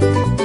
Música